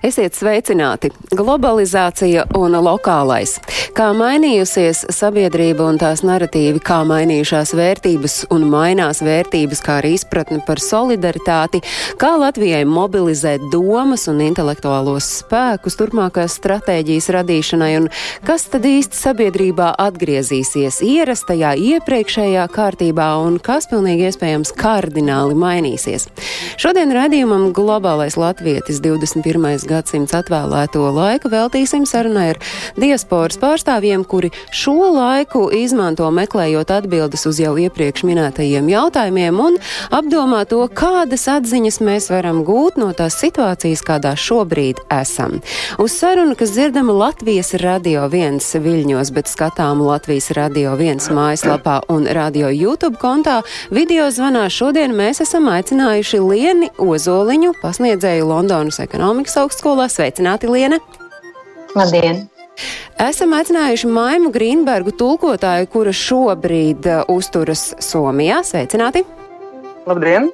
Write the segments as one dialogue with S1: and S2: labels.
S1: Esiet sveicināti! Globalizācija un lokālais. Kā mainījusies sabiedrība un tās narratīvi, kā mainījušās vērtības un mainās vērtības, kā arī izpratne par solidaritāti, kā Latvijai mobilizēt domas un intelektuālos spēkus turpmākās stratēģijas radīšanai un kas tad īsti sabiedrībā atgriezīsies ierastajā iepriekšējā kārtībā un kas pilnīgi iespējams kardināli mainīsies. Šodien redzījumam globālais latvietis 21 gadsimts atvēlēto laiku veltīsim sarunai ar diasporas pārstāvjiem, kuri šo laiku izmanto meklējot atbildes uz jau iepriekš minētajiem jautājumiem un apdomā to, kādas atziņas mēs varam gūt no tās situācijas, kādā šobrīd esam. Uz sarunu, kas dzirdama Latvijas radio viens viļņos, bet skatām Latvijas radio viens mājaslapā un radio YouTube kontā, video zvanā šodien mēs esam aicinājuši Lieni Ozoliņu, pasniedzēju Londonas ekonomikas augstskolā. Sveicināti, Liene!
S2: Labdien!
S1: Esam aicinājuši Maimu Grīnbergu tulkotāju, kura šobrīd uh, uzturas Somijā. Sveicināti!
S3: Labdien!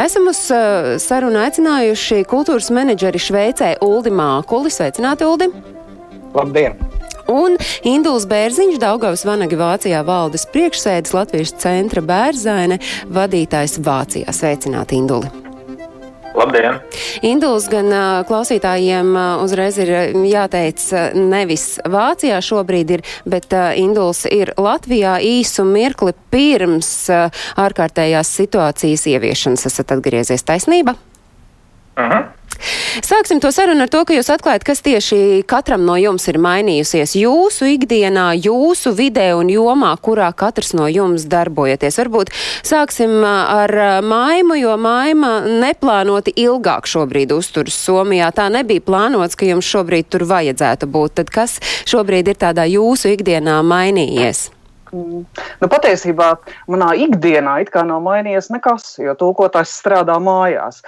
S1: Esam uz uh, sarunu aicinājuši kultūras menedžeri Šveicē Uldi Mākuli. Sveicināti, Uldi!
S3: Labdien!
S1: Un Induls Bērziņš, Daugavas Vanagi Vācijā valdes priekšsēdis Latvijas centra bērzaine, vadītājs Vācijā. Sveicināti, Induli!
S4: Labdien!
S1: Induls gan klausītājiem uzreiz ir jāteic nevis Vācijā šobrīd ir, bet Induls ir Latvijā īsu mirkli pirms ārkārtējās situācijas ieviešanas. Esat atgriezies taisnība?
S4: Uh -huh.
S1: Sāksim to sarunu ar to, ka jūs atklājat, kas tieši katram no jums ir mainījusies jūsu ikdienā, jūsu vidē un jomā, kurā katrs no jums darbojaties. Varbūt sāksim ar maimu, jo maima neplānoti ilgāk šobrīd uzturas Somijā. Tā nebija plānots, ka jums šobrīd tur vajadzētu būt. Tad kas šobrīd ir tādā jūsu ikdienā mainījies?
S3: Nu, patiesībā manā ikdienā it kā nav mainījies nekas, jo tulkotājs strādā mājās.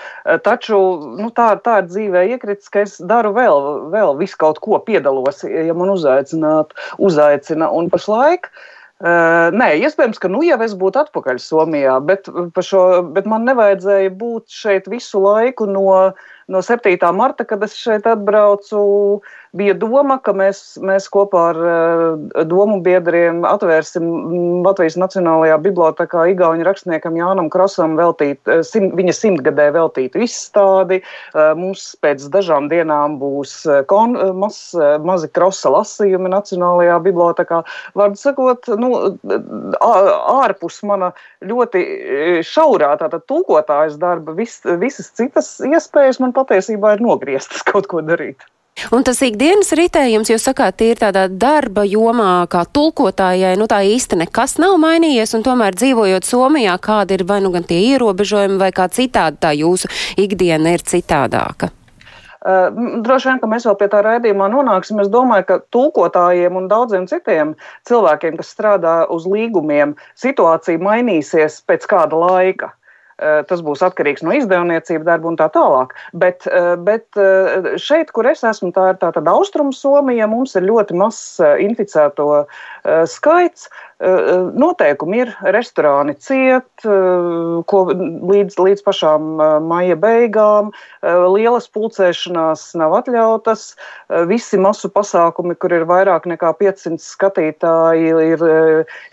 S3: Taču nu, tā, tā ir dzīvē iekritis, ka es daru vēl, vēl visu kaut ko, piedalos, ja man uzaicināt, uzaicina. Un pašlaik. Uh, nē, iespējams, ka nu jau es būtu atpakaļ Somijā, bet, šo, bet man nevajadzēja būt šeit visu laiku no, no 7. marta, kad es šeit atbraucu bija doma, ka mēs, mēs kopā ar uh, domu biedriem atvērsim Latvijas Nacionālajā bibliotekā Igauņu rakstniekam Jānam Krosam veltīt, uh, sim, viņa simtgadē veltītu izstādi. Uh, mums pēc dažām dienām būs kon, mas, mazi krosa lasījumi Nacionālajā bibliotekā. Vārdu sakot, nu, ārpus mana ļoti šaurā tātad tulkotājas darba, vis, visas citas iespējas man patiesībā ir nogrieztas kaut ko darīt.
S1: Un tas ikdienas ritējums, jūs sakāt, ir tādā darba jomā, kā tulkotājai, nu tā īsti nekas nav mainījies, un tomēr dzīvojot Somijā, kādi ir vai nu gan tie ierobežojumi, vai kā citādi tā jūsu ikdiena ir citādāka?
S3: Uh, droši vien, ka mēs vēl pie tā raidījumā nonāksim. Es domāju, ka tulkotājiem un daudziem citiem cilvēkiem, kas strādā uz līgumiem, situācija mainīsies pēc kāda laika. Tas būs atkarīgs no izdevniecības darba un tā tālāk. Bet, bet šeit, kur es esmu, tā ir tāda austrumu Somija, mums ir ļoti mazs inficēto skaits. Noteikumi ir. Restorāni ciet, ko līdz, līdz pašām maija beigām, lielas pulcēšanās nav atļautas, visi masu pasākumi, kur ir vairāk nekā 500 skatītāji, ir,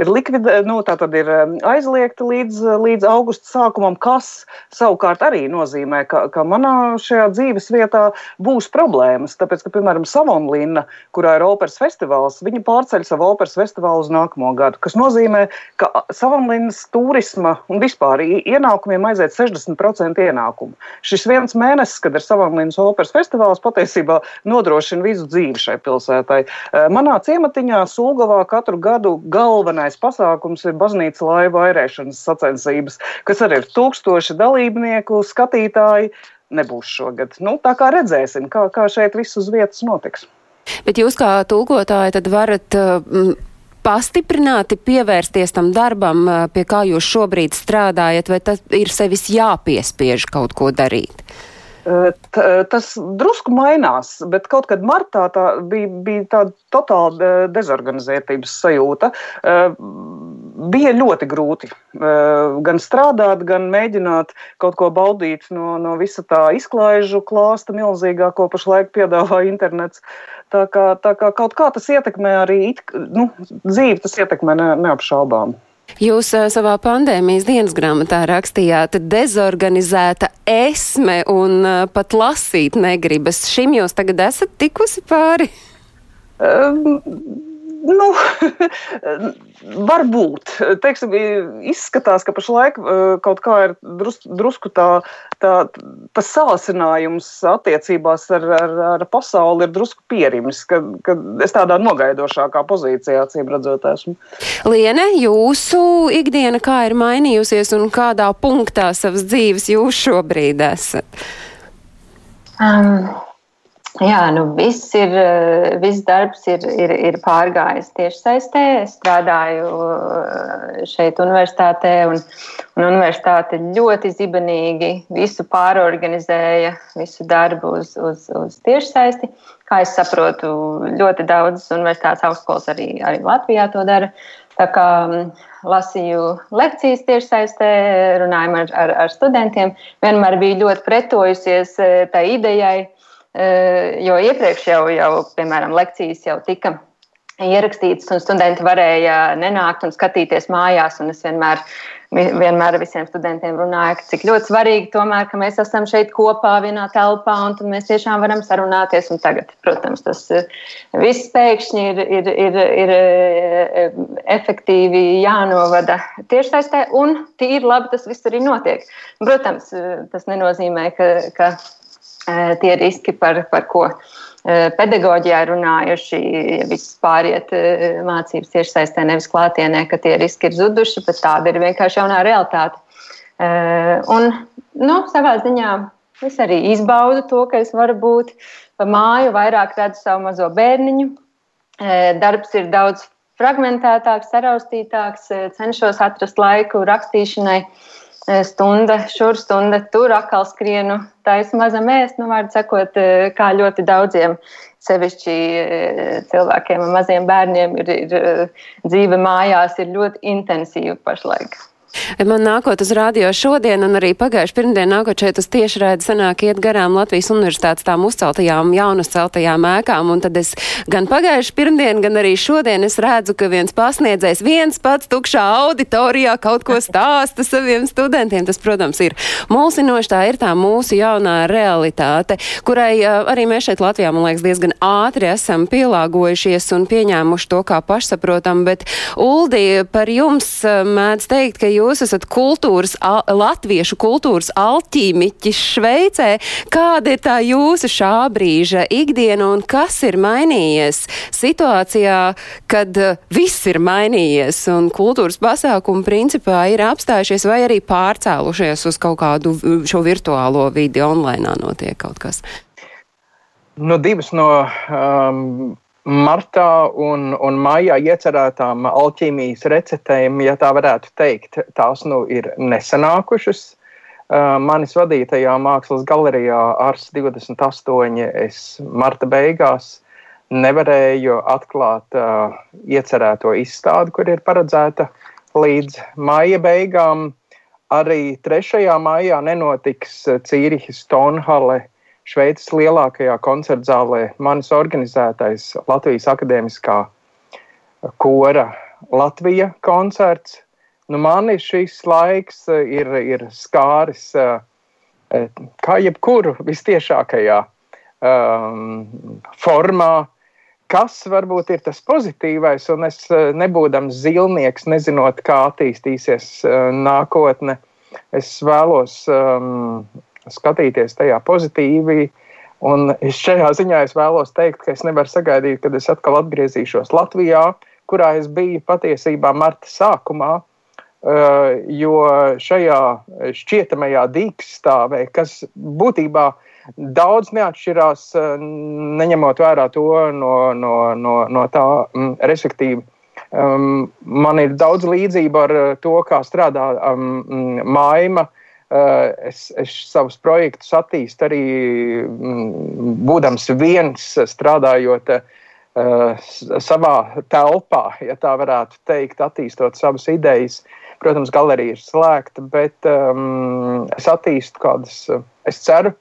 S3: ir, likvidē, nu, ir aizliegti līdz, līdz augusta sākumam, kas savukārt arī nozīmē, ka, ka manā šajā dzīves vietā būs problēmas. Tāpēc, ka, piemēram, Savonlīna, kurā ir operas festivāls, viņi pārceļ savu operas festivālu uz nākamo gadu gadu, kas nozīmē, ka Savonlinas turisma un vispār ienākumiem aiziet 60% ienākumu. Šis viens mēnesis, kad ir Savonlinas operas festivāls, patiesībā nodrošina visu dzīvi šai pilsētai. Manā ciematiņā Sulgavā katru gadu galvenais pasākums ir baznīca laivu airēšanas sacensības, kas arī ir tūkstoši dalībnieku, skatītāji. Nebūs šogad. Nu, tā kā redzēsim, kā, kā šeit viss uz vietas notiks.
S1: Bet jūs kā tulkotāji tad varat uh, pastiprināti pievērsties tam darbam, pie kā jūs šobrīd strādājat, vai tas ir sevis jāpiespiež kaut ko darīt?
S3: T, tas drusku mainās, bet kaut kad martā tā bija, bija tāda totāla dezorganizētības sajūta. Bija ļoti grūti gan strādāt, gan mēģināt kaut ko baudīt no, no visa tā izklaižu klāsta milzīgā, ko pašlaik piedāvā internets. Tā kā, tā kā kaut kā tas ietekmē arī it, nu, dzīvi, tas ietekmē ne, neapšaubām.
S1: Jūs uh, savā pandēmijas dienas grāmatā rakstījāt, dezorganizēta esme un uh, pat lasīt negribas. Šim jūs tagad esat tikusi pāri?
S3: Um, Nu, varbūt. Teiksim, izskatās, ka pašlaik kaut kā ir drus, drusku tā, tā, tas sāsinājums attiecībās ar, ar, ar pasauli ir drusku pierimis, ka, ka es tādā nogaidošākā pozīcijā, acīm redzot, esmu.
S1: Liene, jūsu ikdiena kā ir mainījusies un kādā punktā savas dzīves jūs šobrīd esat?
S2: Um. Jā, nu viss, ir, eh, viss darbs ir, ir, ir pārgājis tieši saistē. Es strādāju eh, šeit universitātē, un, un universitāte ļoti zibenīgi visu pārorganizēja, visu darbu uz, uz, uz tieši saisti. Kā es saprotu, ļoti daudz universitātes augstskolas arī, arī Latvijā to dara. Tā kā mm, lasīju lekcijas tieši saistē, runājumu ar, ar, ar studentiem, vienmēr biju ļoti pretojusies eh, tai idejai jo iepriekš jau, jau piemēram, lekcijas jau tika ierakstītas, un studenti varēja nenākt un skatīties mājās. Un es vienmēr, vienmēr visiem studentiem runāju, cik ļoti svarīgi tomēr, ka mēs esam šeit kopā vienā telpā, un mēs tiešām varam sarunāties. Un tagad, protams, tas eh, viss pēkšņi ir, ir, ir, ir eh, efektīvi jānovada tiešsaistē, un tīri labi tas viss arī notiek. Protams, tas nenozīmē, ka. ka Eh, tie riski, par, par ko pedagoģijā runājuši, ja viss pāriet mācības tieši saistē, nevis klātienē, ka tie riski ir zuduši, bet tāda ir vienkārši jaunā realitāte. Un, nu, savā ziņā es arī izbaudu to, ka es varu būt pa māju, vairāk redzu savu mazo bērniņu. Darbs ir daudz fragmentētāks, saraustītāks, cenšos atrast laiku rakstīšanai. Stunda šur, stunda tur, atkal skrienu, taisa maza mēs, nu, vārdu sakot, kā ļoti daudziem, sevišķi cilvēkiem un maziem bērniem ir, ir dzīve mājās, ir ļoti intensīva pašlaik.
S1: Man nākot uz radio šodien un arī pagājuši pirmdien nākot šeit uz tiešraidi sanāk iet garām Latvijas universitātes tām uzceltajām, jaunas celtajām ēkām, un tad es gan pagājuši pirmdien, gan arī šodien es redzu, ka viens pasniedzējs viens pats tukšā auditorijā kaut ko stāsta saviem studentiem. Tas, protams, ir mulsinoši, tā ir tā mūsu jaunā realitāte, kurai arī mēs šeit Latvijā, man liekas, diezgan ātri esam pielāgojušies un pieņēmuši to kā pašsaprotam, bet Uldi, par jums mēdz teikt, ka jūs jūs esat kultūras, latviešu kultūras alķīmiķis Šveicē. Kāda ir tā jūsu šā brīža ikdiena un kas ir mainījies situācijā, kad uh, viss ir mainījies un kultūras pasākumi principā ir apstājušies vai arī pārcēlušies uz kaut kādu šo virtuālo vidi online notiek kaut kas?
S5: No divas no um, martā un, un maijā iecerētām alķīmijas receptēm, ja tā varētu teikt, tās nu ir nesanākušas. Uh, manis vadītajā mākslas galerijā Ars 28 es marta beigās nevarēju atklāt uh, iecerēto izstādi, kur ir paredzēta līdz maija beigām. Arī 3. maijā nenotiks Cīrihas Tonhale Šveices lielākajā koncertzālē manis organizētais Latvijas akadēmiskā kora Latvija koncerts. Nu, mani šis laiks eh, ir, ir skāris eh, eh, kā jebkuru vistiešākajā um, formā, kas varbūt ir tas pozitīvais, un es nebūdams zilnieks, nezinot, kā attīstīsies uh, nākotne, es vēlos um, skatīties tajā pozitīvi. Un šajā ziņā es vēlos teikt, ka es nevaru sagaidīt, kad es atkal atgriezīšos Latvijā, kurā es biju patiesībā marta sākumā. Uh, jo šajā šķietamajā dīkstāvē, kas būtībā daudz neatšķirās, uh, neņemot vērā to no, no, no, no tā, um, respektīvi, um, man ir daudz līdzība ar to, kā strādā um, maima uh, es, es savus projektus attīstu arī mm, būdams viens, strādājot savā telpā, ja tā varētu teikt, attīstot savas idejas. Protams, galerija ir slēgta, bet um, es attīstu kādas, es ceru,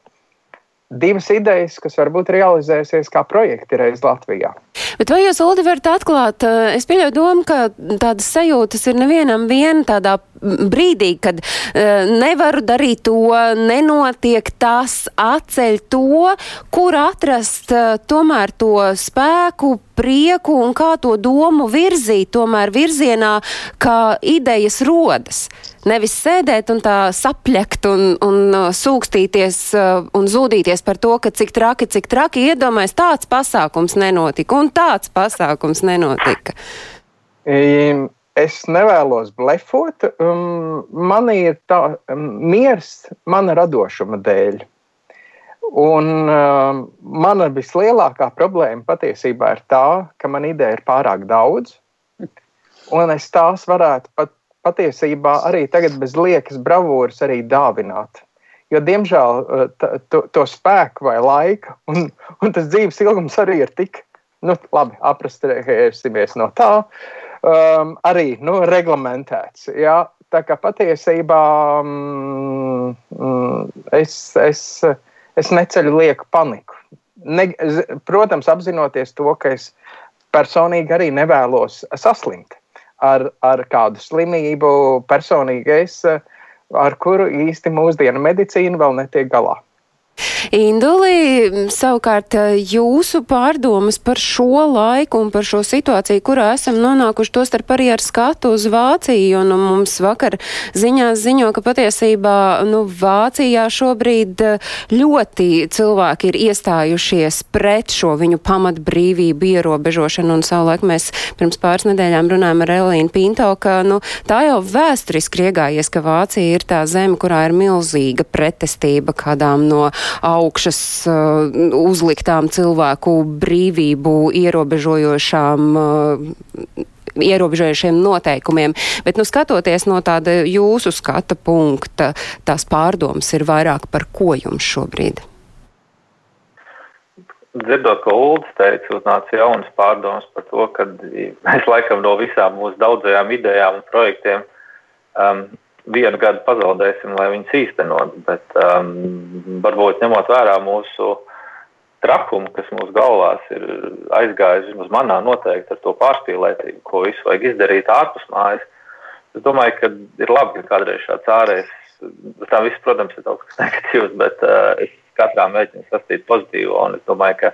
S5: divas idejas, kas varbūt realizēsies kā projekti reiz Latvijā.
S1: Bet vai jūs, Uldi, varat atklāt, es pieļauju domu, ka tādas sajūtas ir nevienam vien tādā brīdī, kad nevaru darīt to, nenotiek tas, atceļ to, kur atrast tomēr to spēku, prieku un kā to domu virzīt tomēr virzienā, kā idejas rodas. Nevis sēdēt un tā sapļekt un, un sūkstīties un zūdīties par to, ka cik traki, cik traki iedomājas tāds pasākums nenotika un tāds pasākums nenotika?
S5: Es nevēlos blefot. Um, man ir tā um, miers mana radošuma dēļ. Un um, mana vislielākā problēma patiesībā ir tā, ka man ideja ir pārāk daudz. Un es tās varētu pat patiesībā arī tagad bez liekas bravūras arī dāvināt. Jo, diemžēl, uh, to, to spēku vai laika, un, un tas dzīves ilgums arī ir tik nu, labi, aprastrēsimies no tā, um, arī nu, reglamentēts. Jā. Tā kā patiesībā mm, mm, es, es, es neceļu lieku paniku. Ne, protams, apzinoties to, ka es personīgi arī nevēlos saslimt ar, ar kādu slimību, personīgi es, ar kuru īsti mūsdienu medicīna vēl netiek galā.
S1: Indulī, savukārt jūsu pārdomas par šo laiku un par šo situāciju, kurā esam nonākuši to starp arī ar skatu uz Vāciju, un nu, mums vakar ziņās ziņo, ka patiesībā, nu, Vācijā šobrīd ļoti cilvēki ir iestājušies pret šo viņu pamatbrīvību ierobežošanu, un savulaik mēs pirms pāris nedēļām runājam ar Elīnu Pinto, ka, nu, tā jau vēsturiski iegājies, ka Vācija ir tā zeme, kurā ir milzīga pretestība kādām no augšas uh, uzliktām cilvēku brīvību ierobežojošām uh, ierobežojušiem noteikumiem. Bet, nu, skatoties no tāda jūsu skata punkta, tās pārdomas ir vairāk par ko jums šobrīd?
S4: Dzirdot, ko Ulris teica, uznāca jaunas pārdomas par to, ka mēs laikam no visām mūsu daudzajām idejām un projektiem um, vienu gadu pazaudēsim, lai viņas īstenot. Bet um, varbūt ņemot vērā mūsu trakumu, kas mūsu galvās ir aizgājis, vismaz manā noteikti ar to pārspīlētību, ko visu vajag izdarīt ārpus mājas. Es domāju, ka ir labi, ka kādreiz šāds ārējs, tā viss, protams, ir kaut kas negatīvs, bet uh, es katrā mēģinu sastīt pozitīvo, un es domāju, ka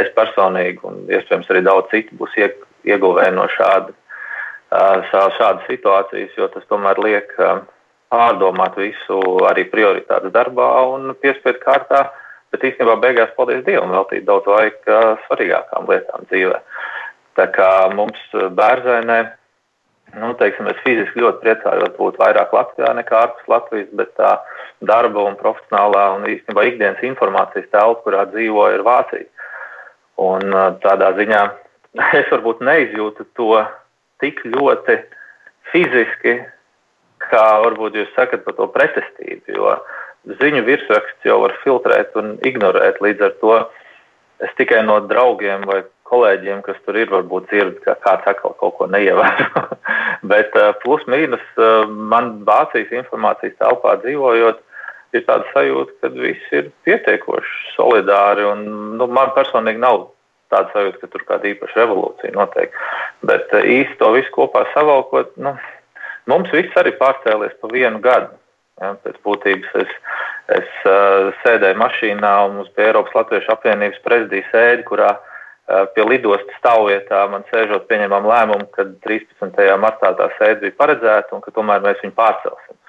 S4: es personīgi un iespējams arī daudz citu būs ieguvēji no šāda šādas situācijas, jo tas tomēr liek pārdomāt visu arī prioritātes darbā un piespiedu kārtā. Bet īstenībā beigās, paldies Dievam, veltīt daudz laika svarīgākām lietām dzīvē. Tā kā mums bērnē, nu, teiksim, es fiziski ļoti priecājos būt vairāk Latvijā nekā ārpus Latvijas, bet tā darba un profesionālā un īstenībā ikdienas informācijas telpa, kurā dzīvo, ir Vācija. Un tādā ziņā es varbūt neizjūtu to tik ļoti fiziski, kā varbūt jūs sakat par to pretestību. Jo ziņu virsraksts jau var filtrēt un ignorēt. Līdz ar to es tikai no draugiem vai kolēģiem, kas tur ir, varbūt dzirdu, ka kāds atkal kaut ko neievēro. Bet uh, plus mīnus uh, man Vācijas informācijas telpā dzīvojot, ir tāda sajūta, ka viss ir pietiekoši solidāri. Un, nu, man personīgi nav tāda sajūta, ka tur kāda īpaša revolūcija notiek. Bet eh, īsti to visu kopā savalkot, nu, mums viss arī pārcēlies pa vienu gadu. Ja, pēc būtības es, es uh, sēdēju mašīnā un mums bija Eiropas Latviešu apvienības prezidijas sēde, kurā uh, pie lidostas stāvvietā man sēžot pieņemam lēmumu, ka 13. martā tā sēde bija paredzēta un ka tomēr mēs viņu pārcelsim.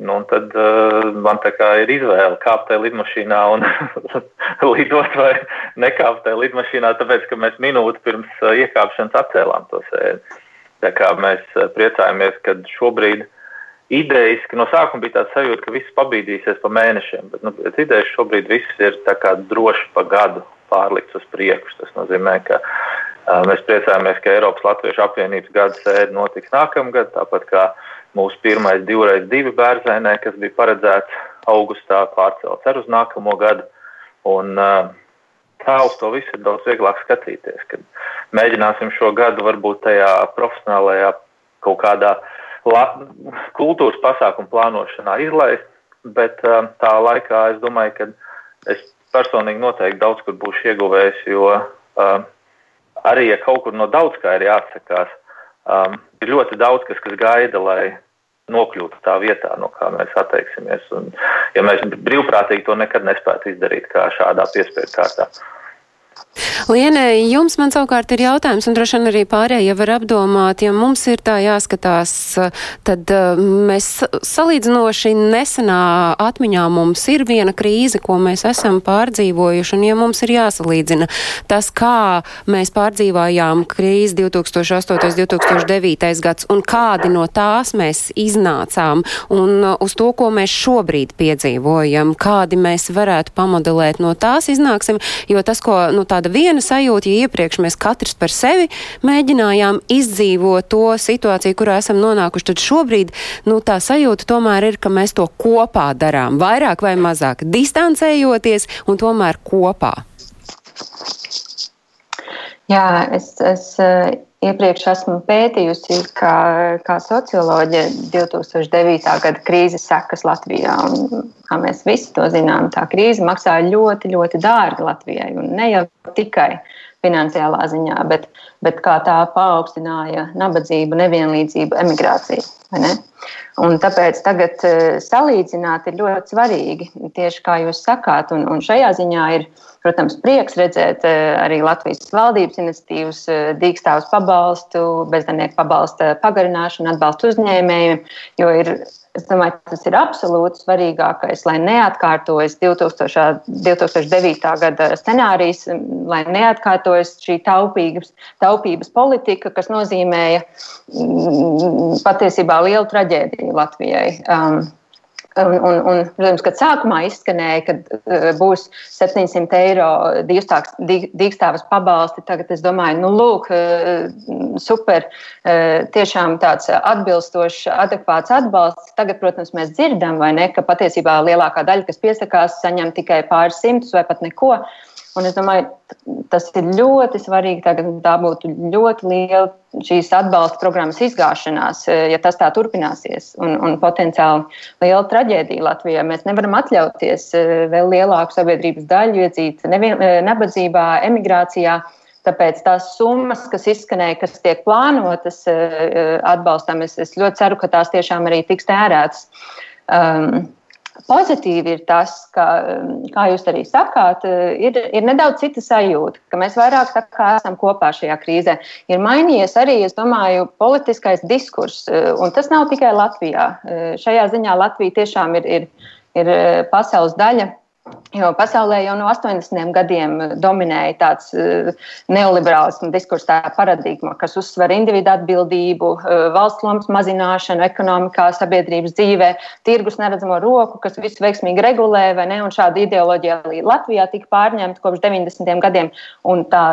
S4: Nu, tad uh, man tā kā ir izvēle kāpt tajā lidmašīnā un lidot vai nekāpt tajā lidmašīnā, tāpēc, ka mēs minūti pirms uh, iekāpšanas atcēlām to sēdi. Tā kā mēs uh, priecājamies, ka šobrīd idejas, ka no sākuma bija tāds sajūta, ka viss pabīdīsies pa mēnešiem, bet nu, idejas šobrīd viss ir tā kā droši pa gadu pārlikts uz priekšu. Tas nozīmē, ka uh, mēs priecājamies, ka Eiropas Latviešu apvienības gada sēde notiks nākamgad, tāpat kā mūsu pirmais divreiz divi bērnē, kas bija paredzēts augustā, pārcelts ar uz nākamo gadu. Un, tā uz to visu ir daudz vieglāk skatīties. Kad mēģināsim šo gadu varbūt tajā profesionālajā kaut kādā la, kultūras pasākuma plānošanā izlaist, bet tā laikā es domāju, ka es personīgi noteikti daudz kur būšu ieguvējis, jo arī, ja kaut kur no daudz kā ir jāatsakās, ir ļoti daudz kas, kas gaida, lai nokļūtu tā vietā, no kā mēs atteiksimies. Un, ja mēs brīvprātīgi to nekad nespētu izdarīt, kā šādā piespiedu kārtā.
S1: Lienē, jums man savukārt ir jautājums, un droši vien arī pārējie var apdomāt, ja mums ir tā jāskatās, tad uh, mēs salīdzinoši nesenā atmiņā mums ir viena krīze, ko mēs esam pārdzīvojuši, un ja mums ir jāsalīdzina tas, kā mēs pārdzīvājām krīzi 2008. 2009. gads, un kādi no tās mēs iznācām, un uh, uz to, ko mēs šobrīd piedzīvojam, kādi mēs varētu pamodelēt no tās iznāksim, jo tas, ko, nu, tāda viena sajūta, ja iepriekš mēs katrs par sevi mēģinājām izdzīvot to situāciju, kurā esam nonākuši, tad šobrīd nu, tā sajūta tomēr ir, ka mēs to kopā darām, vairāk vai mazāk distancējoties un tomēr kopā.
S2: Jā, es, es iepriekš esmu pētījusi, kā, kā socioloģija 2009. gada krīzes sekas Latvijā. Un, kā mēs visi to zinām, tā krīze maksāja ļoti, ļoti dārgi Latvijai. Ne jau tikai finansiālā ziņā, bet, bet kā tā paaugstināja nabadzību, nevienlīdzību, emigrāciju. Un tāpēc tagad eh, salīdzināt ir ļoti svarīgi, tieši kā jūs sakāt, un, un šajā ziņā ir Protams, prieks redzēt eh, arī Latvijas valdības iniciatīvas, eh, dīkstāvus pabalstu, bezdarbnieku pabalsta pagarināšanu, atbalstu uzņēmējiem, jo ir Es domāju, tas ir absolūti svarīgākais, lai neatkārtojas 2000, 2009. gada scenārijs, lai neatkārtojas šī taupības, taupības politika, kas nozīmēja mm, patiesībā lielu traģēdiju Latvijai. Um, Un, un, un, protams, kad sākumā izskanēja, ka uh, būs 700 eiro dīkstāvas pabalsti, tagad es domāju, nu, lūk, uh, super, uh, tiešām tāds atbilstošs, adekvāts atbalsts. Tagad, protams, mēs dzirdam, ne, ka patiesībā lielākā daļa, kas piesakās, saņem tikai pāris simtus vai pat neko. Uh, Un es domāju, tas ir ļoti svarīgi. Tagad tā būtu ļoti liela šīs atbalsta programmas izgāšanās, ja tas tā turpināsies. Un, un potenciāli liela traģēdija Latvijā. Mēs nevaram atļauties eh, vēl lielāku sabiedrības daļu iedzīt eh, nabadzībā, emigrācijā. Tāpēc tās summas, kas izskanēja, kas tiek plānotas eh, atbalstam, es, es ļoti ceru, ka tās tiešām arī tiks tērētas. Um, Pozitīvi ir tas, ka, um, kā jūs arī sakāt, uh, ir, ir nedaudz cita sajūta, ka mēs vairāk esam kopā šajā krīzē. Ir mainījies arī, es domāju, politiskais diskurss, uh, un tas nav tikai Latvijā. Uh, šajā ziņā Latvija tiešām ir, ir, ir pasaules daļa Jo pasaulē jau no 80 gadiem dominēja tāds uh, neoliberālismu diskurss, tā paradigma, kas uzsver individu atbildību, uh, valsts lomas mazināšanu, ekonomikā, sabiedrības dzīvē, tirgus neredzamo roku, kas visu veiksmīgi regulē, vai ne? Un šāda ideoloģija arī Latvijā tika pārņemta kopš 90. gadiem. Un tā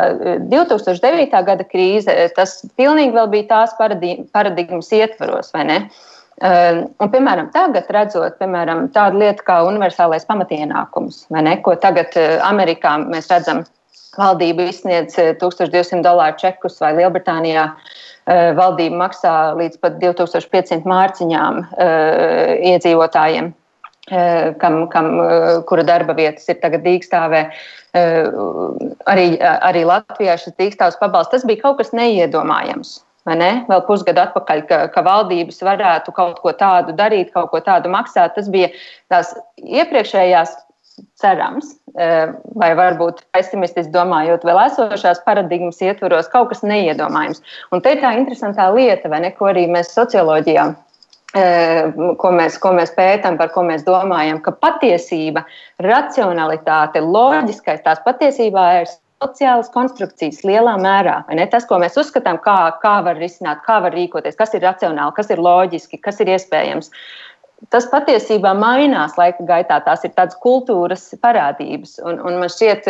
S2: 2009. gada krīze, tas pilnīgi vēl bija tās paradigmas ietvaros, vai ne? Uh, un, piemēram, tagad redzot piemēram, tādu lietu kā universālais pamatienākums, ne, ko tagad eh, Amerikā mēs redzam, valdība izsniedz 1200 eh, dolāru čekus vai Lielbritānijā. Eh, valdība maksā līdz pat 2500 mārciņām iedzīvotājiem, kam, kam, kura darba vietas ir tagad dīkstāvē. Arī, arī Latvijā šis dīkstāvs pabalsts, tas bija kaut kas neiedomājams vēl pusgadu atpakaļ, ka, ka valdības varētu kaut ko tādu darīt, kaut ko tādu maksāt. Tas bija tās iepriekšējās cerams, e, vai varbūt pesimistiski domājot, vēl esošās paradigmas ietvaros kaut kas neiedomājams. Un te ir tā interesantā lieta, vai ne, ko arī mēs socioloģijā e, ko mēs, ko mēs pētām, par ko mēs domājam, ka patiesība, racionalitāte, loģiskais tās patiesībā ir sociālas konstrukcijas lielā mērā. Tas, ko mēs uzskatām, kā, kā var risināt, kā var rīkoties, kas ir racionāli, kas ir loģiski, kas ir iespējams. tas patiesībā mainās laika gaitā. Tās ir tādas kultūras parādības. Un, un man šķiet,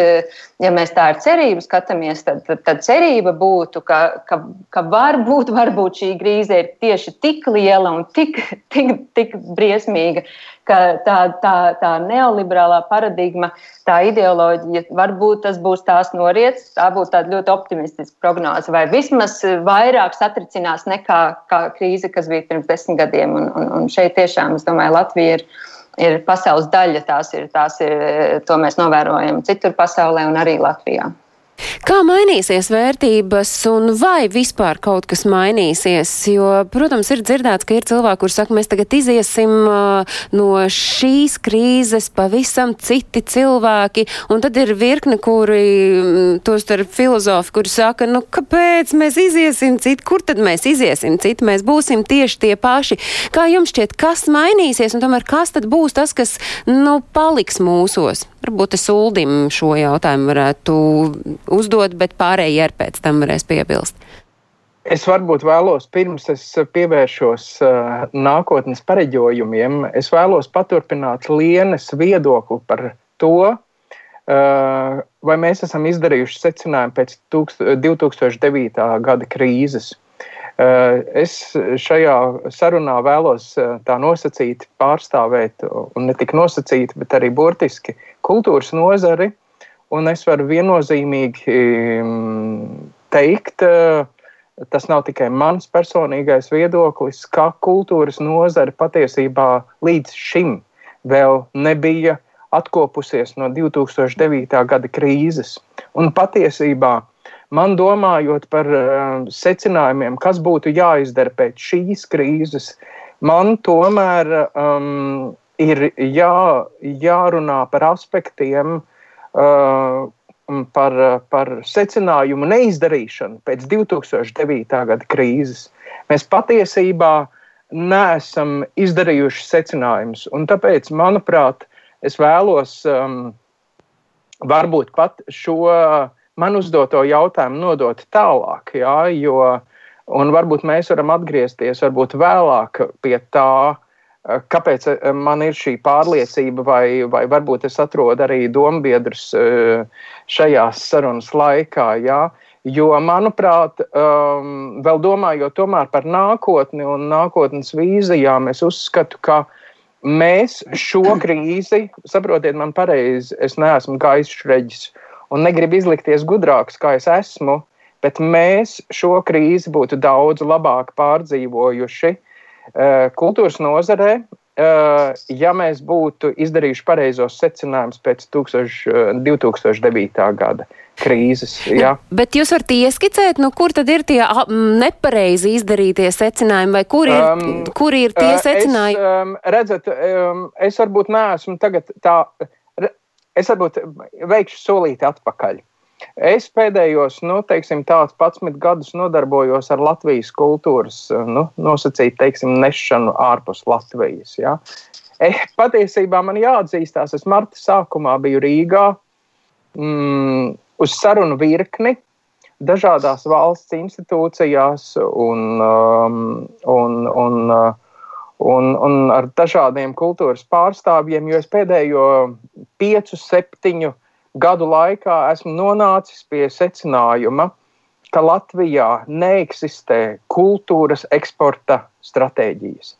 S2: ja mēs tā ar cerību skatāmies, tad, tad, tad cerība būtu, ka, ka, ka varbūt, varbūt šī krīze ir tieši tik liela un tik, tik, tik briesmīga, ka tā, tā, tā neoliberālā paradigma, tā ideoloģija, varbūt tas būs tās noriets, tā būtu tāda ļoti optimistiska prognoze, vai vismaz vairāk satricinās nekā krīze, kas bija pirms desmit gadiem. Un, un, un šeit tiešām, es domāju, Latvija ir ir pasaules daļa. Tās ir, tās ir, to mēs novērojam citur pasaulē un arī Latvijā.
S1: Kā mainīsies vērtības un vai vispār kaut kas mainīsies? Jo, protams, ir dzirdēts, ka ir cilvēki, kur saka, mēs tagad iziesim no šīs krīzes pavisam citi cilvēki, un tad ir virkne, kuri, tos starp filozofi, kuri saka, nu, kāpēc mēs iziesim citi, kur tad mēs iziesim citi, mēs būsim tieši tie paši. Kā jums šķiet, kas mainīsies, un tomēr kas tad būs tas, kas, nu, paliks mūsos? Varbūt es Uldim šo jautājumu varētu uzdot, bet pārējie ar pēc tam varēs piebilst.
S5: Es varbūt vēlos, pirms es pievēršos uh, nākotnes pareģojumiem, es vēlos paturpināt Lienes viedokli par to, uh, vai mēs esam izdarījuši secinājumu pēc 2009. gada krīzes. Uh, es šajā sarunā vēlos tā nosacīt, pārstāvēt, un ne tik nosacīt, bet arī burtiski kultūras nozari. Uh, Un es varu viennozīmīgi mm, teikt, eh, tas nav tikai mans personīgais viedoklis, ka kultūras nozare patiesībā līdz šim vēl nebija atkopusies no 2009. gada krīzes. Un patiesībā man domājot par uh, secinājumiem, kas būtu jāizdara pēc šīs krīzes, man tomēr um, ir jā, jārunā par aspektiem, Uh, par, par secinājumu neizdarīšanu pēc 2009. gada krīzes. Mēs patiesībā neesam izdarījuši secinājumus. Tāpēc, manuprāt, es vēlos um, varbūt pat šo man uzdoto jautājumu nodot tālāk, jā, jo, varbūt mēs varam atgriezties varbūt vēlāk pie tā, kāpēc eh, man ir šī pārliecība, vai, vai varbūt es atrodu arī dombiedrus eh, šajās sarunas laikā? Jā? Jo, manuprāt, um, vēl domājot par nākotni un nākotnes vīzijām, es uzskatu, ka mēs šo krīzi, saprotiet, man pareizi, es neesmu gaišreģis un negribu izlikties gudrāks, kā es esmu, bet mēs šo krīzi būtu daudz labāk pārdzīvojuši Eh, kultūras nozarē, eh, ja mēs būtu izdarījuši pareizos secinājumus pēc 2009. Eh, gada krīzes. Ja.
S1: Bet jūs varat ieskicēt, nu, kur tad ir tie nepareizi izdarītie secinājumi, vai kur ir, um, kur ir tie secinājumi?
S5: Es, um, redzat, um, es varbūt neesmu tagad tā, es varbūt veikšu solīti atpakaļ. Es pēdējos, nu, teiksim, tāds 11 gadus nodarbojos ar Latvijas kultūras, nu, nosacīt, teiksim, nešanu ārpus Latvijas. Ja. E, patiesībā man jāatzīstās, es marta sākumā biju Rīgā mm, uz sarunu virkni dažādās valsts institūcijās un, um, un, un, un, un ar dažādiem kultūras pārstāvjiem, jo es pēdējo piecu, septiņu gadu gadu laikā esmu nonācis pie secinājuma, ka Latvijā neeksistē kultūras eksporta stratēģijas.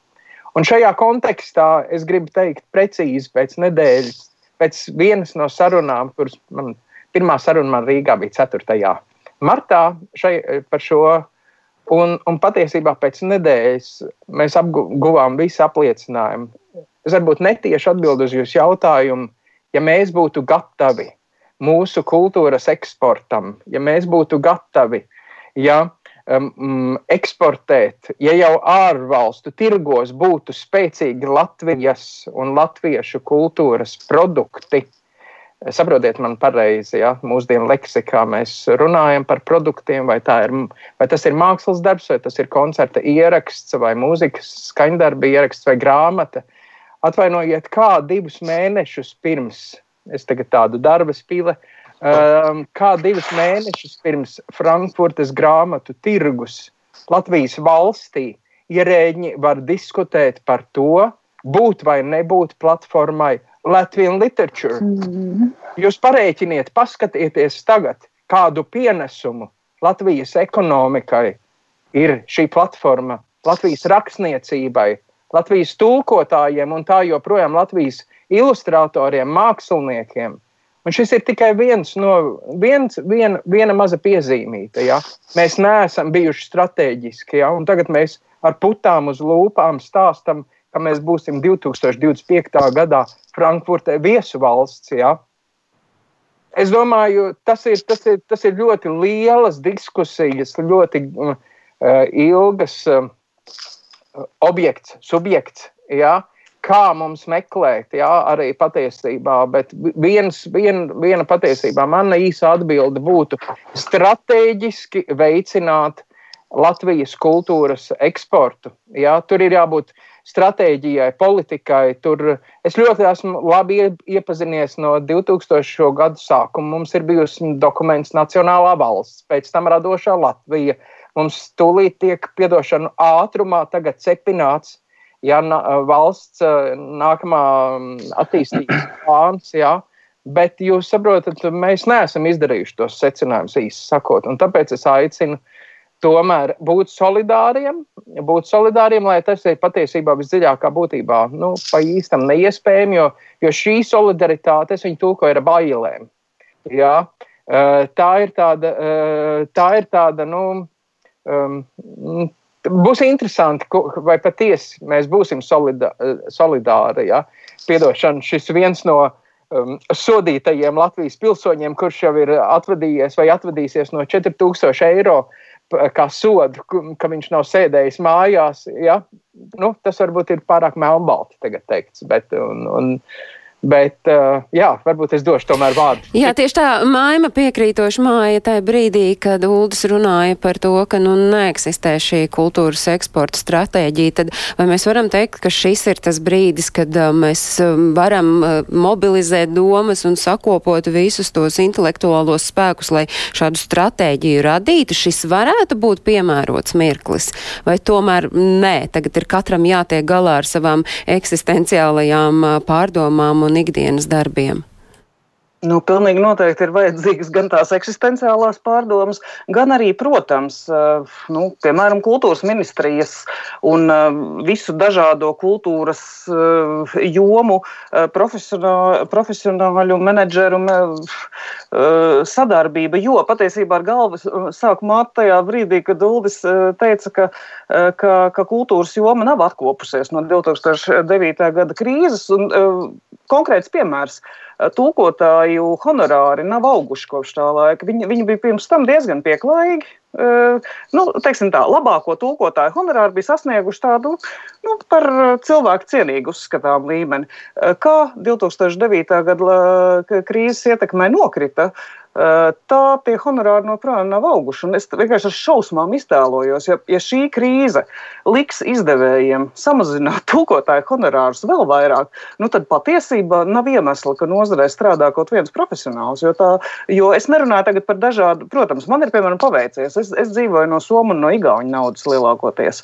S5: Un šajā kontekstā es gribu teikt, precīzi pēc nedēļas, pēc vienas no sarunām, kuras man pirmā saruna man Rīgā bija 4. martā šai, par šo. Un, un patiesībā pēc nedēļas mēs apguvām visu apliecinājumu. Es varbūt netieši atbildēju uz jūsu jautājumu, ja mēs būtu gatavi mūsu kultūras eksportam, ja mēs būtu gatavi ja, um, eksportēt, ja jau ārvalstu tirgos būtu spēcīgi Latvijas un latviešu kultūras produkti. Saprotiet, man pareizi, ja mūsdienu leksikā mēs runājam par produktiem, vai, ir, vai tas ir mākslas darbs, vai tas ir koncerta ieraksts, vai mūzikas skaņdarba ieraksts, vai grāmata. Atvainojiet, kā divus mēnešus pirms es tagad tādu darba spīle. Um, kā divus mēnešus pirms Frankfurtes grāmatu tirgus Latvijas valstī ierēģi var diskutēt par to, būt vai nebūt platformai Latvijas Literature. Mm. Jūs parēķiniet, paskatieties tagad, kādu pienesumu Latvijas ekonomikai ir šī platforma, Latvijas rakstniecībai, Latvijas tulkotājiem un tā joprojām Latvijas ilustratoriem, māksliniekiem. Un šis ir tikai viens no, viens, viena, viena maza piezīmīta. Ja? Mēs neesam bijuši strateģiski, ja? un tagad mēs ar putām uz lūpām stāstam, ka mēs būsim 2025. gadā Frankfurtē viesu valsts. Ja? Es domāju, tas ir, tas, ir, tas ir ļoti lielas diskusijas, ļoti uh, ilgas uh, objekts, subjekts. Ja? Kā mums meklēt, jā, arī patiesībā, bet viens, vien, viena patiesībā mana īsa atbilde būtu strateģiski veicināt Latvijas kultūras eksportu. Jā, tur ir jābūt stratēģijai, politikai. Tur es ļoti esmu labi iepazinies no 2000. gadu sākuma. Mums ir bijusi dokuments Nacionālā valsts, pēc tam radošā Latvija. Mums tūlīt tiek piedošana ātrumā tagad cepināts. Ja valsts nākamā attīstības plāns, jā, bet jūs saprotat, mēs neesam izdarījuši tos secinājumus īsi sakot, tāpēc es aicinu tomēr būt solidāriem, būt solidāriem, lai tas ir patiesībā visdziļākā būtībā nu, pa īstam neiespējami, jo, jo šī solidaritāte, es viņu tulkoju ar bailēm. Jā, tā ir tāda, tā ir tāda nu, um, būs interesanti, vai patiesi mēs būsim solida, solidāri. Ja? Piedošana, šis viens no um, sodītajiem Latvijas pilsoņiem, kurš jau ir atvadījies vai atvadīsies no 4000 eiro kā sodu, ka viņš nav sēdējis mājās. Ja? Nu, tas varbūt ir pārāk melnbalti tagad teikts, bet un, un, Bet, uh, jā, varbūt es došu tomēr vārdu.
S1: Jā, tieši tā, Maima piekrītoši māja tajā brīdī, kad Uldis runāja par to, ka nu neeksistē šī kultūras eksporta stratēģija, tad vai mēs varam teikt, ka šis ir tas brīdis, kad uh, mēs um, varam uh, mobilizēt domas un sakopot visus tos intelektuālos spēkus, lai šādu stratēģiju radītu? Šis varētu būt piemērots mirklis, vai tomēr nē, tagad ir katram jātiek galā ar savām eksistenciālajām uh, pārdomām un ikdienas darbiem?
S3: Nu, pilnīgi noteikti ir vajadzīgas gan tās eksistenciālās pārdomas, gan arī, protams, eh, nu, piemēram, kultūras ministrijas un eh, visu dažādo kultūras eh, jomu profesionāļu menedžeru sadarbība. Jo patiesībā ar galvu sāk māt tajā brīdī, kad Uldis teica, ka, ka, ka kultūras joma nav atkopusies no 2009. gada krīzes. Un, konkrēts piemērs. Tūkotāju honorāri nav auguši kopš tā laika. Viņi, viņi bija pirms tam diezgan pieklājīgi. Uh, nu, teiksim tā, labāko tūkotāju honorāru bija sasnieguši tādu nu, par cilvēku cienīgu uzskatām līmeni. Uh, kā 2009. gada krīzes ietekmē nokrita, tā tie honorāri joprojām nav auguši. Es vienkārši ar šausmām iztēlojos, ja, ja šī krīze liks izdevējiem samazināt tūkotāju honorārus vēl vairāk, nu tad patiesībā nav iemesla, ka nozarē strādā kaut viens profesionāls. Jo, tā, jo es nerunāju tagad par dažādu, protams, man ir piemēram paveicies. Es, es dzīvoju no Somu un no Igauņu naudas lielākoties.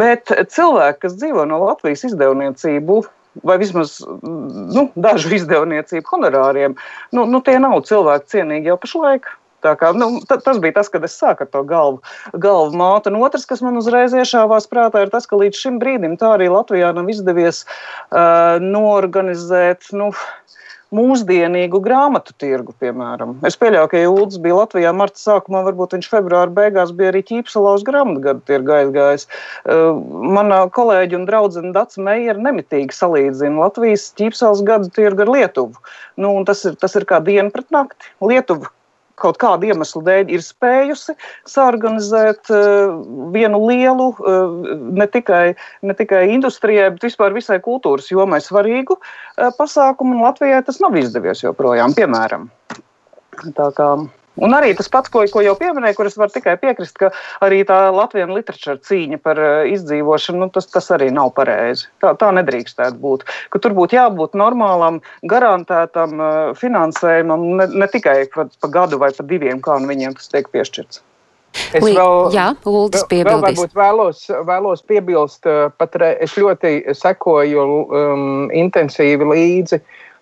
S3: Bet cilvēki, kas dzīvo no Latvijas izdevniecību, vai vismaz nu, dažu izdevniecību honorāriem, nu, nu, tie nav cilvēki cienīgi jau pašlaik. Tā kā, nu, tas bija tas, kad es sāku ar to galvu, galvu mātu. Un otrs, kas man uzreiz iešāvās prātā, ir tas, ka līdz šim brīdim tā arī Latvijā nav izdevies uh, norganizēt. Nu, mūsdienīgu grāmatu tirgu, piemēram. Es pieļauju, ka Jūlis bija Latvijā marta sākumā, varbūt viņš februāra beigās bija arī ķīpsalā uz grāmatu gadu tirgu aizgājis. Uh, mana kolēģi un draudzene Dats Meijera nemitīgi salīdzina Latvijas ķīpsalas gadu tirgu ar Lietuvu. Nu, tas, ir, tas ir kā diena pret nakti. Lietuva kaut kādu iemeslu dēļ ir spējusi sāorganizēt uh, vienu lielu, uh, ne, tikai, ne tikai industrijai, bet vispār visai kultūras jomai svarīgu uh, pasākumu, un Latvijai tas nav izdevies joprojām, piemēram. Tā kā Un arī tas pats, ko, ko jau pieminēju, kur es varu tikai piekrist, ka arī tā Latvijas literatūra cīņa par eh, izdzīvošanu, nu, tas, tas arī nav pareizi. Tā, tā nedrīkstētu būt. Ka tur būtu jābūt normālam, garantētam eh, finansējumam, ne, ne tikai pa, pa gadu vai pa diviem, kā nu viņiem tas tiek piešķirts.
S1: Es vēl, Jā, Uldis. Vēl
S5: varbūt vēlos, vēlos piebilst, pat re, es ļoti sekoju um, intensīvi līdzi,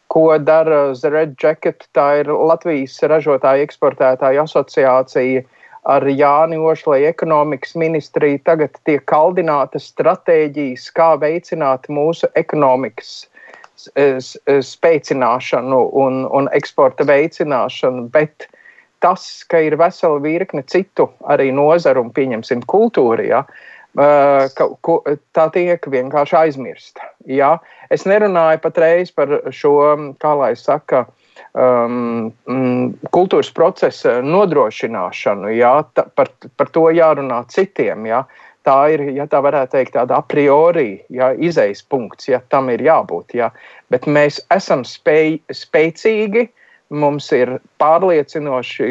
S5: ko dara The Red Jacket. Tā ir Latvijas ražotāja eksportētāja asociācija ar Jāni Ošlai ekonomikas ministriju. Tagad tiek kaldinātas stratēģijas, kā veicināt mūsu ekonomikas spēcināšanu un, un eksporta veicināšanu, bet tas, ka ir vesela virkne citu arī nozaru un, pieņemsim, kultūra, ja, ka, ko, tā tiek vienkārši aizmirsta. Ja. Es nerunāju patreiz par šo, kā lai saka, um, kultūras procesa nodrošināšanu, ja, ta, par, par to jārunā citiem. Ja tā ir, ja tā varētu teikt, tāda a priori ja, izejas punkts, ja tam ir jābūt. Ja. Bet mēs esam spēj, spēcīgi, mums ir pārliecinoši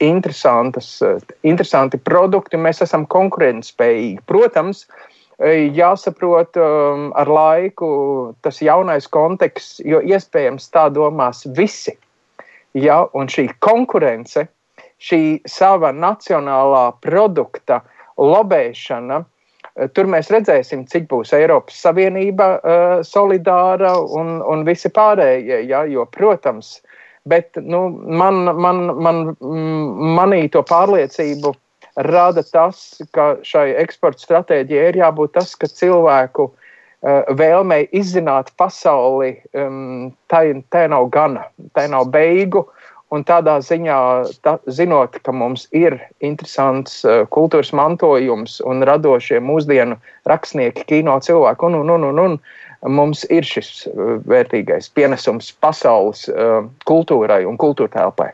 S5: interesanti produkti, mēs esam konkurētspējīgi. Protams, jāsaprot um, ar laiku tas jaunais konteksts, jo iespējams tā domās visi. Ja, un šī konkurence, šī sava nacionālā produkta uh, lobēšana. Eh, tur mēs redzēsim, cik būs Eiropas Savienība uh, solidāra un, un visi pārējie. Ja, jo, protams, bet nu, man, man, man, manī to pārliecību rada tas, ka šai eksporta stratēģijai ir jābūt tas, ka cilvēku uh, vēlmei izzināt pasauli, um, tai, tai nav gana, tai nav beigu. Un tādā ziņā, tā, zinot, ka mums ir interesants uh, kultūras mantojums un radošie mūsdienu rakstnieki, kino cilvēki, un, un, un, un, un mums ir šis uh, vērtīgais pienesums pasaules uh, kultūrai un kultūra telpai.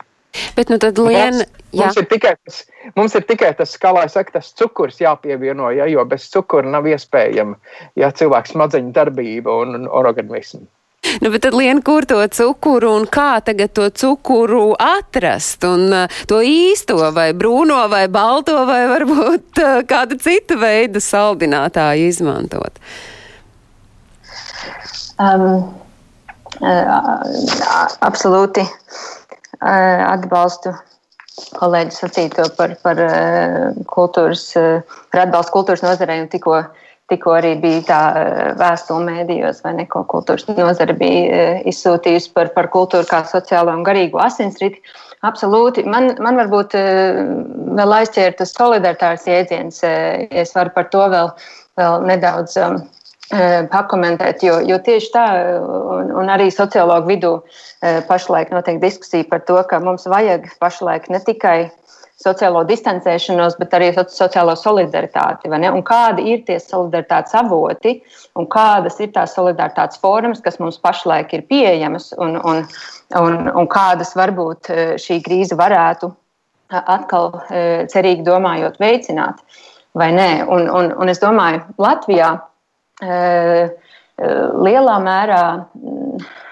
S1: Bet nu tad, Lien,
S5: mums, mums, ir tikai tas, mums ir tikai tas, kā lai saka, tas cukurs jāpievieno, ja, jo bez cukura nav iespējama ja, cilvēks smadzeņu darbība un, un organismu.
S1: Nu, bet tad lien, kur to cukuru un kā tagad to cukuru atrast un uh, to īsto vai brūno vai balto vai varbūt uh, kādu citu veidu saldinātāju izmantot?
S2: Um, uh, absolūti uh, atbalstu kolēģi sacīto par, par uh, kultūras, par atbalstu kultūras nozarei un tikko Tikko arī bija tā vēstule mēdījos, vai ne, ko kultūras nozara bija izsūtījusi par, par kultūru kā sociālo un garīgo asinsriti. Absolūti. Man, man varbūt vēl aizķēra tas solidaritātes jēdziens, ja es varu par to vēl, vēl nedaudz um, pakomentēt, jo, jo tieši tā, un, un arī sociologu vidū pašlaik notiek diskusija par to, ka mums vajag pašlaik ne tikai sociālo distancēšanos, bet arī sociālo solidaritāti. Kādi ir tie solidaritātes avoti un kādas ir tās solidaritātes formas, kas mums pašlaik ir pieejamas un, un, un, un kādas varbūt e, šī krīze varētu atkal e, cerīgi domājot veicināt vai nē. Un, un, un es domāju, Latvijā e, lielā mērā Eh,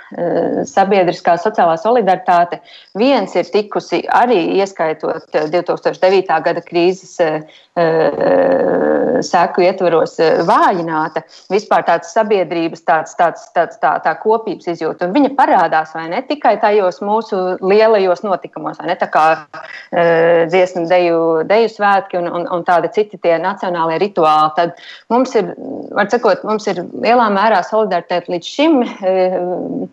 S2: sabiedriskā sociālā solidaritāte viens ir tikusi arī ieskaitot 2009. Eh, gada krīzes eh, seku ietvaros vājināta, vispār tāds sabiedrības tāds, tāds, tāds, tā, tā kopības izjūta. Un viņa parādās vai ne tikai tajos mūsu lielajos notikumos, vai ne tā kā dziesmu deju, deju svētki un, un, un tādi citi tie nacionālie rituāli. Tad mums ir, var sakot, mums ir lielā mērā solidaritāte līdz šim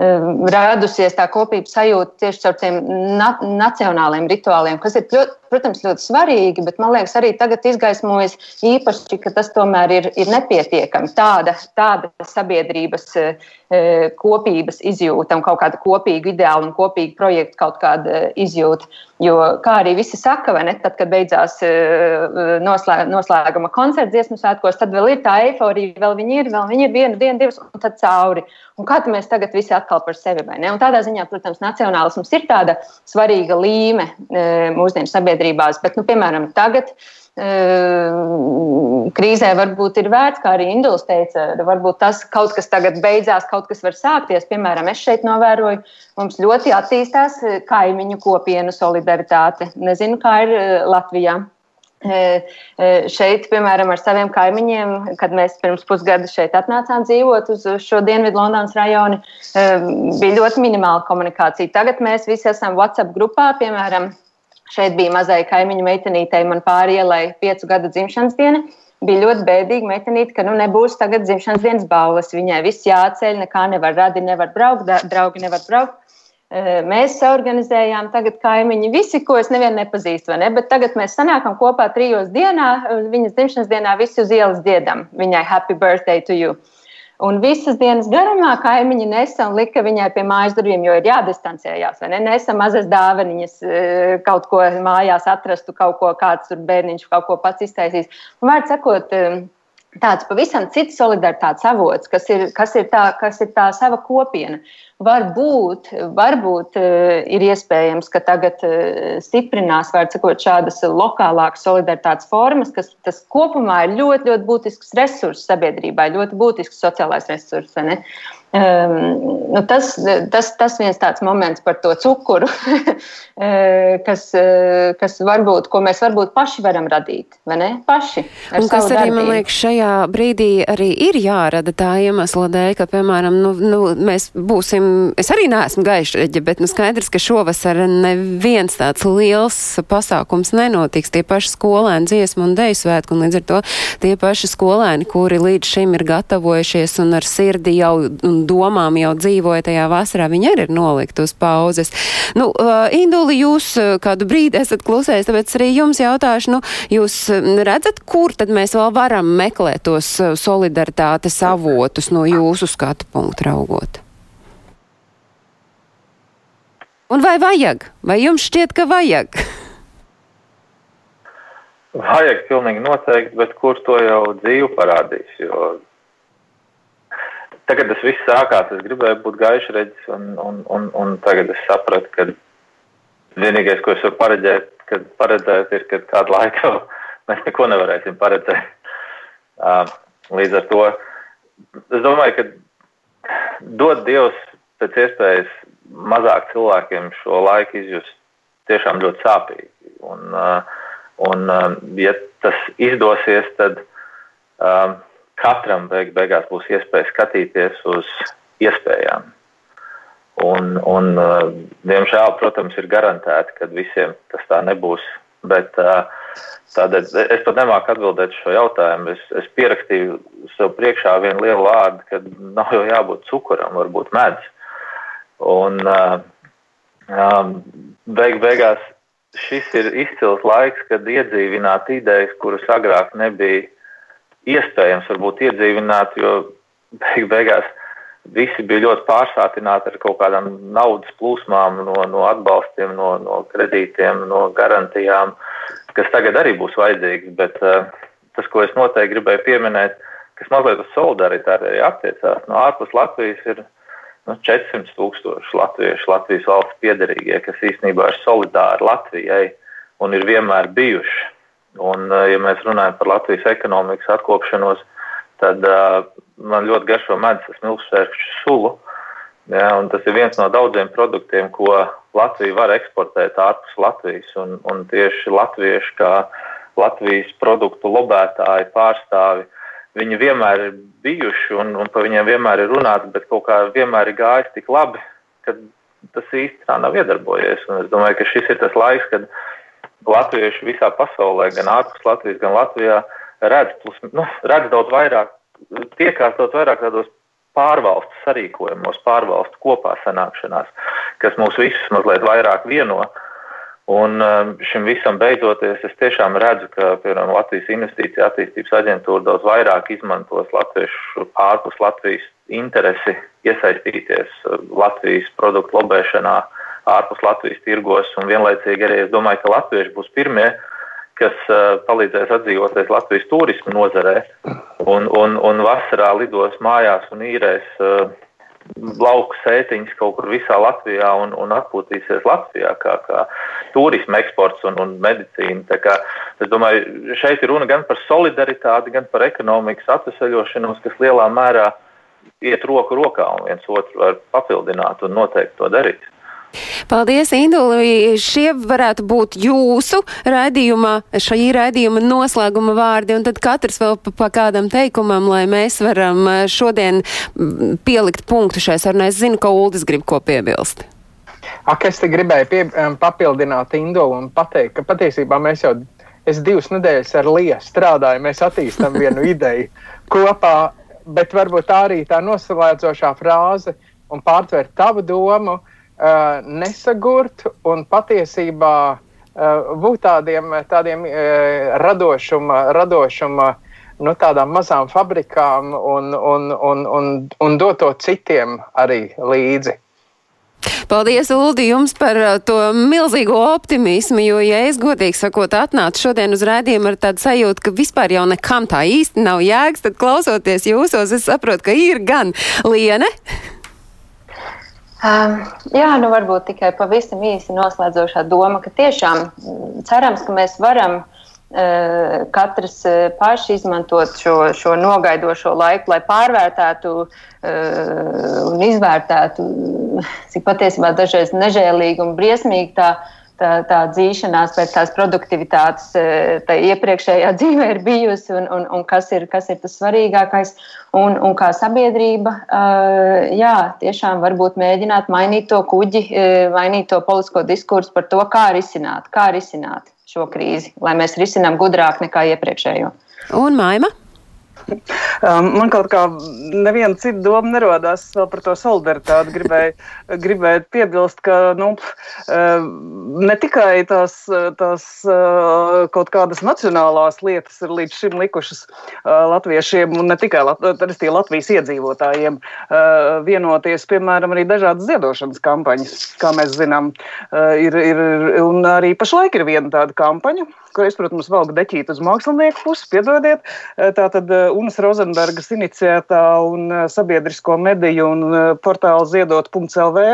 S2: Ehm, radusies tā kopības sajūta tieši caur tiem na nacionāliem rituāliem, kas ir, ļoti, protams, ļoti svarīgi, bet man liekas, arī tagad izgaismojas īpaši, ka tas tomēr ir, ir nepietiekami. Tāda, tāda sabiedrības e, kopības izjūta un kaut kāda kopīga ideāla un kopīga projekta kaut kāda izjūta. Jo, kā arī visi saka, ne, tad, kad beidzās uh, noslē, noslēguma koncerts dziesmu svētkos, tad vēl ir tā eifórija, vēl viņi ir, vēl viņi ir viena, diena, divas, un tad cauri. Un kā mēs tagad visi atkal par sevi tādā ziņā, protams, nacionālisms ir tāda svarīga līme uh, mūsdienu sabiedrībās, bet, nu, piemēram, tagad krīzē varbūt ir vērts, kā arī Induls teica, varbūt tas kaut kas tagad beidzās, kaut kas var sākties. Piemēram, es šeit novēroju, mums ļoti attīstās kaimiņu kopienu solidaritāte. Nezinu, kā ir Latvijā. Šeit, piemēram, ar saviem kaimiņiem, kad mēs pirms pusgada šeit atnācām dzīvot uz šo Dienvidu Londonas rajonu, bija ļoti minimāla komunikācija. Tagad mēs visi esam WhatsApp grupā, piemēram, Šeit bija mazai kaimiņu meitenītei, man pāri ielai piecu gadu dzimšanas diena. Bija ļoti bēdīgi meitenīte, ka nu, nebūs tagad dzimšanas dienas balvas. Viņai viss jāceļ, nekā nevar radi, nevar braukt, draugi nevar braukt. Mēs organizējām tagad kaimiņi, visi, ko es nevienu nepazīstu, ne? bet tagad mēs sanākam kopā trijos dienā, viņas dzimšanas dienā visi uz ielas dziedam viņai Happy Birthday to you. Un visas dienas garumā kaimiņi nesa un lika viņai pie mājas durvīm, jo ir jādistancējās. Ne? Nesa mazas dāvanas, kaut ko mājās atrastu, kaut ko kāds tur bērniņš kaut ko pats iztaisīs. Un, vārds sakot, tāds pavisam cits solidaritātes avots, kas ir, kas ir, tā, kas ir tā sava kopiena. Varbūt, varbūt uh, ir iespējams, ka tagad uh, stiprinās sakot, šādas lokālākas solidaritātes formas, kas tas kopumā ir ļoti, ļoti būtisks resurss sabiedrībai, ļoti būtisks sociālais resurss. Um, nu tas, tas, tas viens tāds moments par to cukuru, eh, kas, eh, kas varbūt, ko mēs varbūt paši varam radīt, vai ne? Paši.
S1: Un kas arī, darbību. man liekas, šajā brīdī arī ir jārada tā iemesla dēļ, ka, piemēram, nu, nu, mēs būsim, es arī neesmu gaišreģi, bet nu skaidrs, ka šovasar neviens tāds liels pasākums nenotiks. Tie paši skolēni dziesmu un deju svētku, un līdz ar to tie paši skolēni, kuri līdz šim ir gatavojušies un ar sirdi jau un domām jau dzīvoja tajā vasarā, viņi arī ir nolikt uz pauzes. Nu, Induli, jūs kādu brīdi esat klusējis, tāpēc arī jums jautāšu, nu, jūs redzat, kur tad mēs vēl varam meklēt tos solidaritātes avotus no jūsu skatu punktu raugot? Un vai vajag? Vai jums šķiet, ka vajag?
S4: Vajag pilnīgi noteikti, bet kur to jau dzīve parādīs? Jo tagad tas viss sākās. Es gribēju būt gaišreģis, un, un, un, un tagad es sapratu, ka vienīgais, ko es varu paredzēt, kad paredzēt ir, ka kādu laiku mēs neko nevarēsim paredzēt. Līdz ar to es domāju, ka dod Dievs pēc iespējas mazāk cilvēkiem šo laiku izjust tiešām ļoti sāpīgi. Un, un ja tas izdosies, tad um, katram beig beigās būs iespēja skatīties uz iespējām. Un, un, uh, diemžēl, protams, ir garantēti, ka visiem tas tā nebūs. Bet uh, tādēļ es pat nemāku atbildēt šo jautājumu. Es, es pierakstīju sev priekšā vienu lielu vārdu, ka nav jau jābūt cukuram, varbūt medus. Un uh, um, beig beigās šis ir izcils laiks, kad iedzīvināt idejas, kuras agrāk nebija iespējams varbūt iedzīvināt, jo beig beigās visi bija ļoti pārsātināti ar kaut kādām naudas plūsmām, no, no atbalstiem, no, no kredītiem, no garantijām, kas tagad arī būs vajadzīgs. Bet uh, tas, ko es noteikti gribēju pieminēt, kas mazliet uz solidaritāti arī attiecās, no ārpus Latvijas ir nu, 400 tūkstoši latviešu, Latvijas valsts piedarīgie, kas īstenībā ir solidāri Latvijai un ir vienmēr bijuši. Un, eh, ja mēs runājam par Latvijas ekonomikas atkopšanos, tad uh, man ļoti garšo medus smilšsvērkšķu sulu. Ja, tas ir viens no daudziem produktiem, ko Latvija var eksportēt ārpus Latvijas. Un, un tieši latvieši, kā Latvijas produktu lobētāji, pārstāvi, viņi vienmēr ir bijuši un, un par viņiem vienmēr ir runāts, bet kaut kā vienmēr ir gājis tik labi, ka tas īsti tā nav iedarbojies. Un es domāju, ka šis ir tas laiks, kad latvieši visā pasaulē, gan ārpus Latvijas, gan Latvijā, redz, plus, nu, redz daudz vairāk, tiekās daudz vairāk tādos pārvalstu sarīkojumos, pārvalstu kopā sanākšanās, kas mūs visus mazliet vairāk vieno. Un um, šim visam beidzoties, es tiešām redzu, ka piemēram, Latvijas Investīcija attīstības aģentūra daudz vairāk izmantos latviešu ārpus Latvijas interesi iesaistīties uh, Latvijas produktu lobēšanā, uh, ārpus Latvijas tirgos. Un vienlaicīgi arī es domāju, ka latvieši būs pirmie, kas uh, palīdzēs atdzīvoties Latvijas turismu nozarē un, un, un vasarā lidos mājās un īrēs uh, lauku sētiņas kaut kur visā Latvijā un, un atpūtīsies Latvijā kā, kā turisma eksports un, un medicīna. Kā, es domāju, šeit ir runa gan par solidaritāti, gan par ekonomikas atvesaļošanos, kas lielā mērā iet roku rokā un viens otru var papildināt un noteikti to darīt.
S1: Paldies, Induli. Šie varētu būt jūsu raidījuma, šī raidījuma noslēguma vārdi, un tad katrs vēl pa, pa kādam teikumam, lai mēs varam eh, šodien pielikt punktu šai sarunai. Es zinu, ka Uldis grib ko piebilst.
S5: Ak, es te gribēju pie, papildināt Indulu un pateikt, ka patiesībā mēs jau es divas nedēļas ar Lietu strādāju, mēs attīstām vienu ideju kopā, bet varbūt tā arī tā noslēdzošā frāze un pārtvert tavu domu, uh, nesagurt un patiesībā uh, būt tādiem, tādiem uh, radošuma, radošuma nu, tādām mazām fabrikām un, un, un, un, un dot to citiem arī līdzi.
S1: Paldies, Uldi, jums par to milzīgo optimismu, jo, ja es godīgi sakot, atnācu šodien uz rādījumu ar tādu sajūtu, ka vispār jau nekam tā īsti nav jēgas, tad klausoties jūsos, es saprotu, ka ir gan liene.
S2: Um, jā, nu varbūt tikai pavisam īsi noslēdzošā doma, ka tiešām mm, cerams, ka mēs varam uh, katrs uh, paši izmantot šo, šo nogaidošo laiku, lai pārvērtētu uh, un izvērtētu, cik patiesībā dažreiz nežēlīgi un briesmīgi tā ir tā, tā dzīšanās pēc tās produktivitātes tā iepriekšējā dzīvē ir bijusi un, un, un kas, ir, kas ir tas svarīgākais. Un, un kā sabiedrība, jā, tiešām varbūt mēģināt mainīt to kuģi, mainīt to politisko diskursu par to, kā risināt, kā risināt šo krīzi, lai mēs risinām gudrāk nekā iepriekšējo.
S1: Un Maima?
S3: Um, man kaut kā neviena cita doma nerodās vēl par to solidaritāti. Gribēju, gribēju piebilst, ka nu, um, ne tikai tās, tās uh, kaut kādas nacionālās lietas ir līdz šim likušas uh, latviešiem, un ne tikai Latvijas iedzīvotājiem uh, vienoties, piemēram, arī dažādas ziedošanas kampaņas, kā mēs zinām. Ir, ir, un arī pašlaik ir viena tāda kampaņa, kur es, protams, valku deķīt uz mākslinieku pusi, piedodiet. Tātad Unas Rozenbergas iniciētā un sabiedrisko mediju un portāla ziedot.lv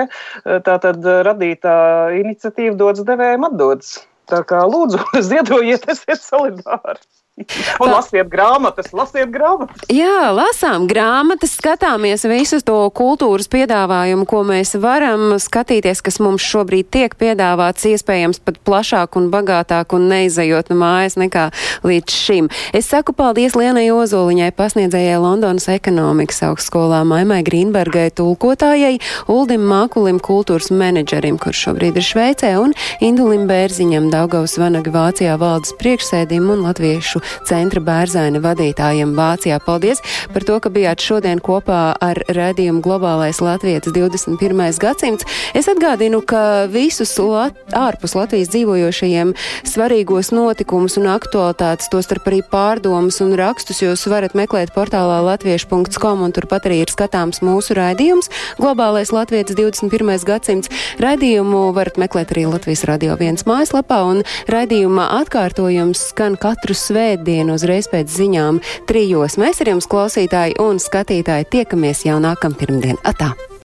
S3: tātad radītā iniciatīva dodas devējiem atdodas. Tā kā lūdzu, ziedojiet, esiet solidāri! Un lasiet grāmatas, lasiet grāmatas.
S1: Jā, lasām grāmatas, skatāmies visu to kultūras piedāvājumu, ko mēs varam skatīties, kas mums šobrīd tiek piedāvāts, iespējams pat plašāk un bagātāk un neizejot no mājas nekā līdz šim. Es saku paldies Lienai Ozoliņai, pasniedzējai Londonas ekonomikas augstskolā, Maimai Grīnbergai, tulkotājai, Uldim Mākulim, kultūras menedžerim, kurš šobrīd ir Šveicē, un Indulim Bērziņam, Daugavas Vanaga Vācijā valdes priekšsēdim un latviešu centra bērzaina vadītājiem Vācijā. Paldies par to, ka bijāt šodien kopā ar redzējumu Globālais Latvijas 21. gadsimts. Es atgādinu, ka visus lat ārpus Latvijas dzīvojošajiem svarīgos notikumus un aktualitātes, tostarp arī pārdomas un rakstus jūs varat meklēt portālā latviešu.com un turpat arī ir skatāms mūsu raidījums Globālais Latvijas 21. gadsimts. Raidījumu varat meklēt arī Latvijas radio viens mājaslapā un raidījuma atkārtojums skan katru svētdienu svētdienu uzreiz pēc ziņām trijos. Mēs ar jums klausītāji un skatītāji tiekamies jau nākam pirmdien. Atā!